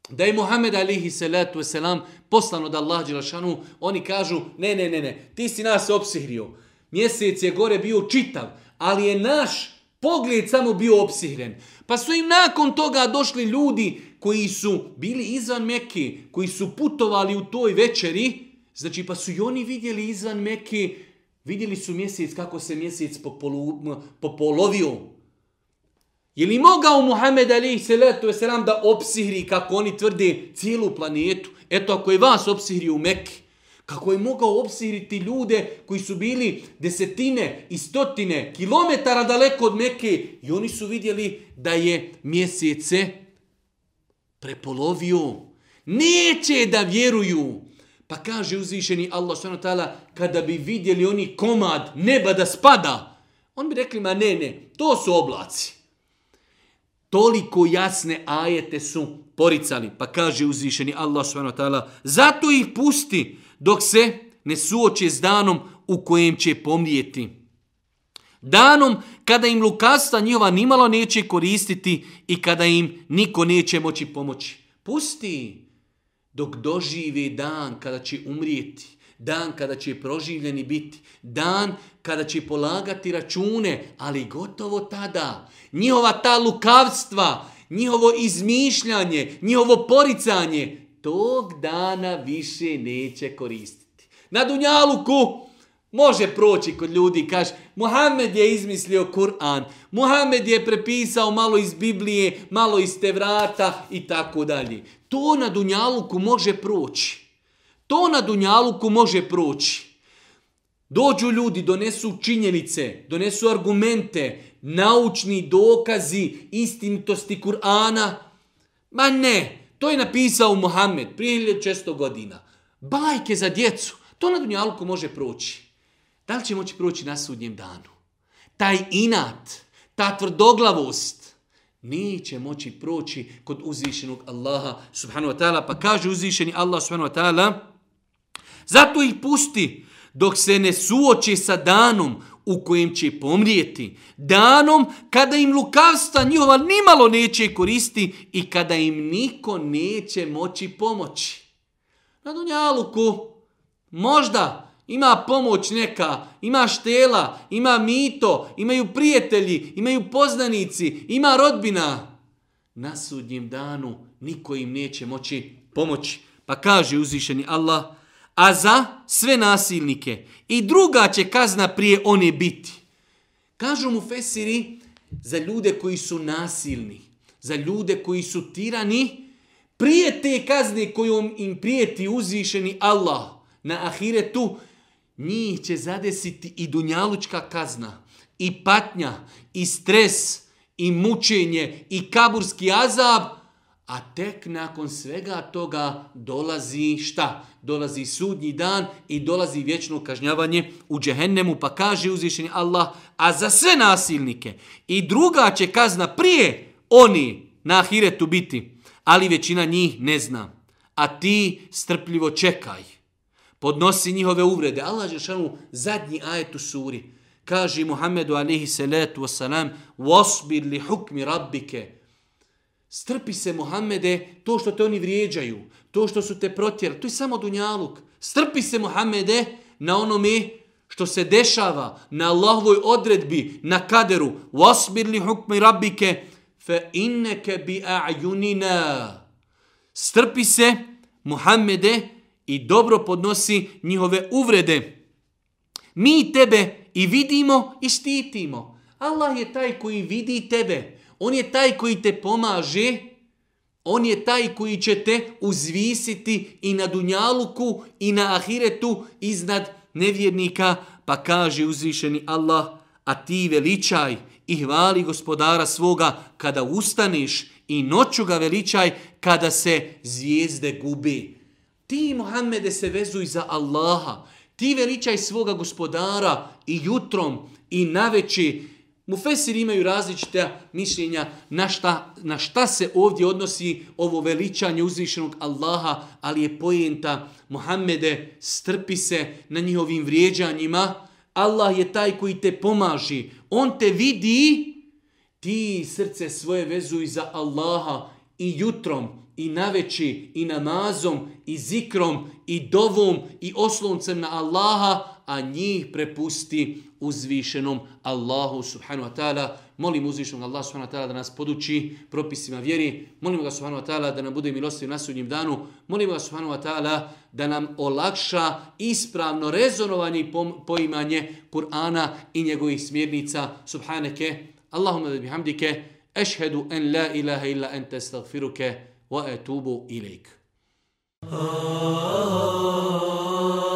Da je Muhammed alihi salatu wasalam poslan od Allah Đelšanu, oni kažu, ne, ne, ne, ne, ti si nas opsihrio. Mjesec je gore bio čitav, ali je naš pogled samo bio opsihren. Pa su im nakon toga došli ljudi koji su bili izvan Mekke, koji su putovali u toj večeri, znači pa su i oni vidjeli izvan Mekke, vidjeli su mjesec kako se mjesec popolu, popolovio. Je li mogao Muhammed Ali salatu wasalam da opsihri kako oni tvrde cijelu planetu? Eto ako je vas opsihri u Mekke, Kako je mogao obsiriti ljude koji su bili desetine i stotine kilometara daleko od Mekke i oni su vidjeli da je mjesece prepolovio. Neće da vjeruju. Pa kaže uzvišeni Allah s.w.t. kada bi vidjeli oni komad neba da spada, on bi rekli, ma ne, ne, to su oblaci. Toliko jasne ajete su poricali. Pa kaže uzvišeni Allah s.w.t. zato ih pusti dok se ne suoče s danom u kojem će pomrijeti. Danom kada im lukasta njihova nimalo neće koristiti i kada im niko neće moći pomoći. Pusti dok dožive dan kada će umrijeti, dan kada će proživljeni biti, dan kada će polagati račune, ali gotovo tada. Njihova ta lukavstva, njihovo izmišljanje, njihovo poricanje, tog dana više neće koristiti. Na Dunjaluku može proći kod ljudi i kaže Muhammed je izmislio Kur'an, Muhammed je prepisao malo iz Biblije, malo iz Tevrata i tako dalje. To na Dunjaluku može proći. To na Dunjaluku može proći. Dođu ljudi, donesu činjenice, donesu argumente, naučni dokazi istinitosti Kur'ana. Ma ne, To je napisao Muhammed prije 1600 godina. Bajke za djecu. To na dunjalku može proći. Da li će moći proći na sudnjem danu? Taj inat, ta tvrdoglavost, neće moći proći kod uzvišenog Allaha subhanahu wa ta'ala. Pa kaže uzvišeni Allah subhanahu wa ta'ala, zato ih pusti dok se ne suoči sa danom u kojem će pomrijeti, danom kada im lukavstva njihova nimalo neće koristi i kada im niko neće moći pomoći. Na Dunjaluku možda ima pomoć neka, ima štela, ima mito, imaju prijatelji, imaju poznanici, ima rodbina. Na sudnjem danu niko im neće moći pomoći. Pa kaže uzvišeni Allah, a za sve nasilnike. I druga će kazna prije one biti. Kažu mu Fesiri za ljude koji su nasilni, za ljude koji su tirani, prije te kazne kojom im prijeti uzvišeni Allah na ahiretu, njih će zadesiti i dunjalučka kazna, i patnja, i stres, i mučenje, i kaburski azab, A tek nakon svega toga dolazi šta? Dolazi sudnji dan i dolazi vječno kažnjavanje u džehennemu, pa kaže uzvišeni Allah, a za sve nasilnike i druga će kazna prije oni na ahiretu biti, ali većina njih ne zna. A ti strpljivo čekaj. Podnosi njihove uvrede. Allah je šanu zadnji ajet u suri. Kaže Muhammedu alihi salatu wasalam, wasbir li hukmi rabbike, Strpi se Muhammede, to što te oni vrijeđaju, to što su te protjerali, to je samo dunjaluk. Strpi se Muhammede na onome što se dešava na Allahovoj odredbi, na kaderu. Wasbir li hukmi rabbike, fe inneke bi a'junina. Strpi se Muhammede i dobro podnosi njihove uvrede. Mi tebe i vidimo i štitimo. Allah je taj koji vidi tebe. On je taj koji te pomaže. On je taj koji će te uzvisiti i na dunjaluku i na ahiretu iznad nevjernika. Pa kaže uzvišeni Allah, a ti veličaj i hvali gospodara svoga kada ustaneš i noću ga veličaj kada se zvijezde gubi. Ti, Muhammede, se vezuj za Allaha. Ti veličaj svoga gospodara i jutrom i naveći. Mufesiri imaju različite mišljenja na šta, na šta se ovdje odnosi ovo veličanje uzvišenog Allaha, ali je pojenta Muhammede, strpi se na njihovim vrijeđanjima. Allah je taj koji te pomaži. On te vidi, ti srce svoje vezuj za Allaha i jutrom i naveći, i namazom, i zikrom, i dovom, i osloncem na Allaha, a njih prepusti uzvišenom Allahu subhanu wa ta'ala. Molim uzvišenom Allahu subhanahu wa ta'ala da nas poduči propisima vjeri. Molim ga subhanahu wa ta'ala da nam bude milostiv na sudnjem danu. Molim ga subhanahu wa ta'ala da nam olakša ispravno rezonovanje i poimanje Kur'ana i njegovih smjernica. Subhaneke, Allahumma da bihamdike, ešhedu en la ilaha illa en te stagfiruke wa etubu ilik. Oh, oh, oh, oh. oh.